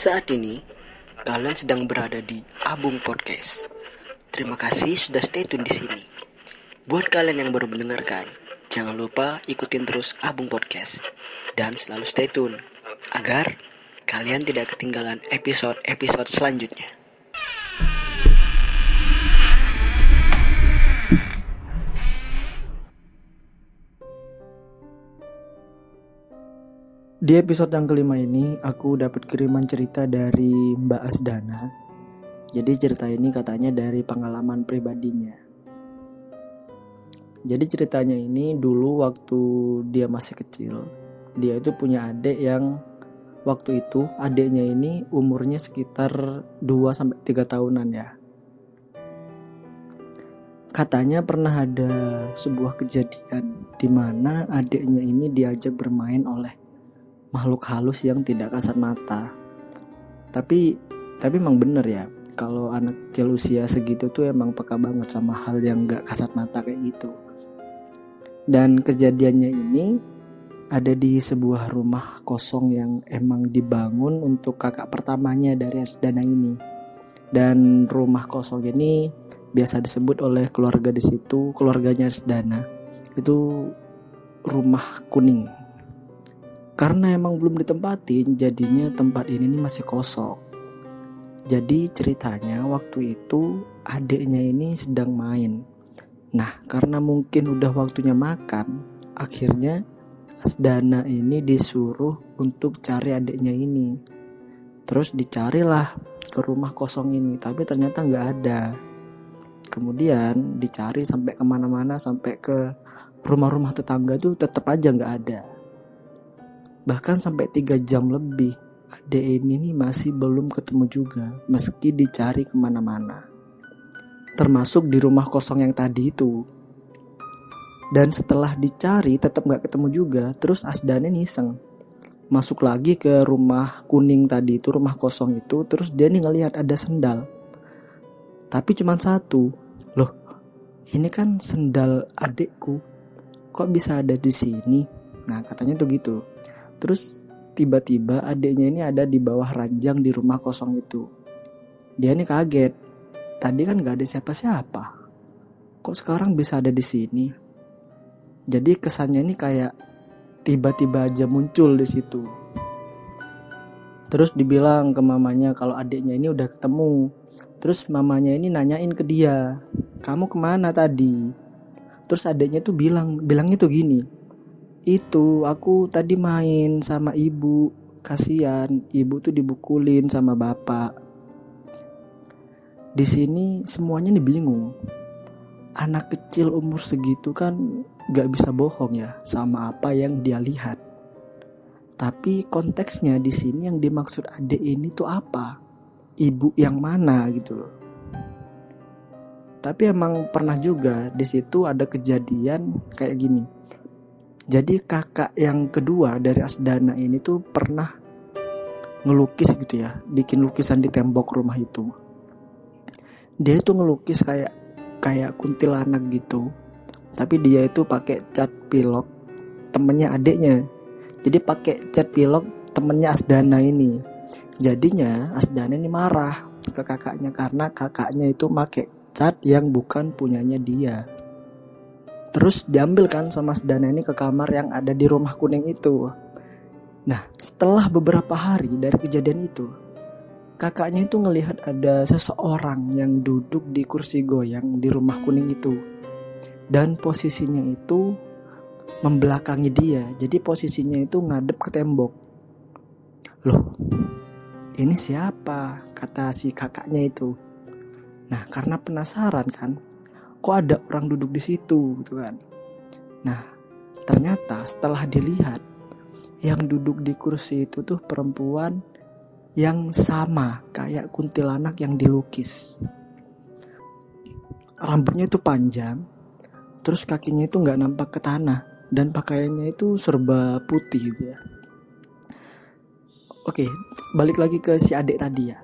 Saat ini, kalian sedang berada di Abung Podcast. Terima kasih sudah stay tune di sini. Buat kalian yang baru mendengarkan, jangan lupa ikutin terus Abung Podcast dan selalu stay tune agar kalian tidak ketinggalan episode-episode selanjutnya. Di episode yang kelima ini, aku dapat kiriman cerita dari Mbak Asdana. Jadi cerita ini katanya dari pengalaman pribadinya. Jadi ceritanya ini dulu waktu dia masih kecil, dia itu punya adik yang waktu itu adiknya ini umurnya sekitar 2 sampai 3 tahunan ya. Katanya pernah ada sebuah kejadian di mana adiknya ini diajak bermain oleh makhluk halus yang tidak kasat mata. Tapi tapi emang bener ya kalau anak kecil usia segitu tuh emang peka banget sama hal yang gak kasat mata kayak gitu. Dan kejadiannya ini ada di sebuah rumah kosong yang emang dibangun untuk kakak pertamanya dari Arsdana ini. Dan rumah kosong ini biasa disebut oleh keluarga di situ, keluarganya Arsdana. Itu rumah kuning karena emang belum ditempatin, jadinya tempat ini nih masih kosong. Jadi ceritanya waktu itu adiknya ini sedang main. Nah, karena mungkin udah waktunya makan, akhirnya Asdana ini disuruh untuk cari adiknya ini. Terus dicarilah ke rumah kosong ini, tapi ternyata nggak ada. Kemudian dicari sampai ke mana-mana, sampai ke rumah-rumah tetangga tuh tetap aja nggak ada bahkan sampai tiga jam lebih adek ini nih masih belum ketemu juga meski dicari ke mana-mana. Termasuk di rumah kosong yang tadi itu. Dan setelah dicari tetap nggak ketemu juga terus Asdane niseng. Masuk lagi ke rumah kuning tadi itu rumah kosong itu terus dia nih ngelihat ada sendal. Tapi cuma satu. Loh? Ini kan sendal adikku. Kok bisa ada di sini? Nah katanya tuh gitu Terus tiba-tiba adiknya ini ada di bawah ranjang di rumah kosong itu. Dia ini kaget. Tadi kan gak ada siapa-siapa. Kok sekarang bisa ada di sini? Jadi kesannya ini kayak tiba-tiba aja muncul di situ. Terus dibilang ke mamanya kalau adiknya ini udah ketemu. Terus mamanya ini nanyain ke dia, kamu ke mana tadi? Terus adiknya tuh bilang, bilangnya tuh gini, itu aku tadi main sama ibu. Kasihan ibu tuh dibukulin sama bapak. Di sini semuanya nih bingung. Anak kecil umur segitu kan gak bisa bohong ya sama apa yang dia lihat. Tapi konteksnya di sini yang dimaksud adik ini tuh apa? Ibu yang mana gitu loh. Tapi emang pernah juga di situ ada kejadian kayak gini jadi kakak yang kedua dari Asdana ini tuh pernah ngelukis gitu ya, bikin lukisan di tembok rumah itu. Dia itu ngelukis kayak kayak kuntilanak gitu. Tapi dia itu pakai cat pilok temennya adiknya. Jadi pakai cat pilok temennya Asdana ini. Jadinya Asdana ini marah ke kakaknya karena kakaknya itu pakai cat yang bukan punyanya dia. Terus diambil kan sama Sedana ini ke kamar yang ada di rumah kuning itu. Nah, setelah beberapa hari dari kejadian itu, kakaknya itu ngelihat ada seseorang yang duduk di kursi goyang di rumah kuning itu. Dan posisinya itu membelakangi dia. Jadi posisinya itu ngadep ke tembok. Loh, ini siapa? Kata si kakaknya itu. Nah, karena penasaran kan, kok ada orang duduk di situ gitu kan. Nah ternyata setelah dilihat yang duduk di kursi itu tuh perempuan yang sama kayak kuntilanak yang dilukis. Rambutnya itu panjang terus kakinya itu nggak nampak ke tanah dan pakaiannya itu serba putih gitu ya. Oke balik lagi ke si adik tadi ya.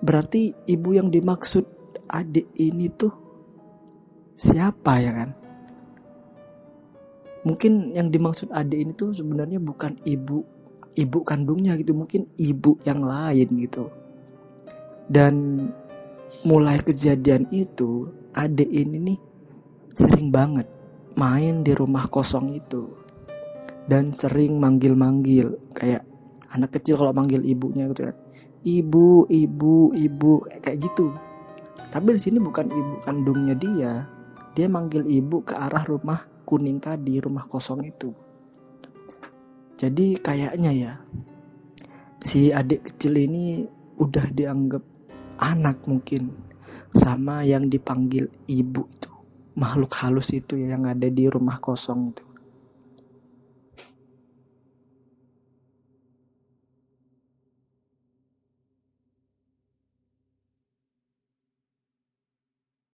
Berarti ibu yang dimaksud adik ini tuh siapa ya kan? Mungkin yang dimaksud adik ini tuh sebenarnya bukan ibu ibu kandungnya gitu mungkin ibu yang lain gitu. Dan mulai kejadian itu adik ini nih sering banget main di rumah kosong itu. Dan sering manggil-manggil kayak anak kecil kalau manggil ibunya gitu kan. Ibu ibu ibu kayak gitu. Tapi di sini bukan ibu kandungnya dia dia manggil ibu ke arah rumah kuning tadi rumah kosong itu. Jadi kayaknya ya si adik kecil ini udah dianggap anak mungkin sama yang dipanggil ibu itu makhluk halus itu yang ada di rumah kosong itu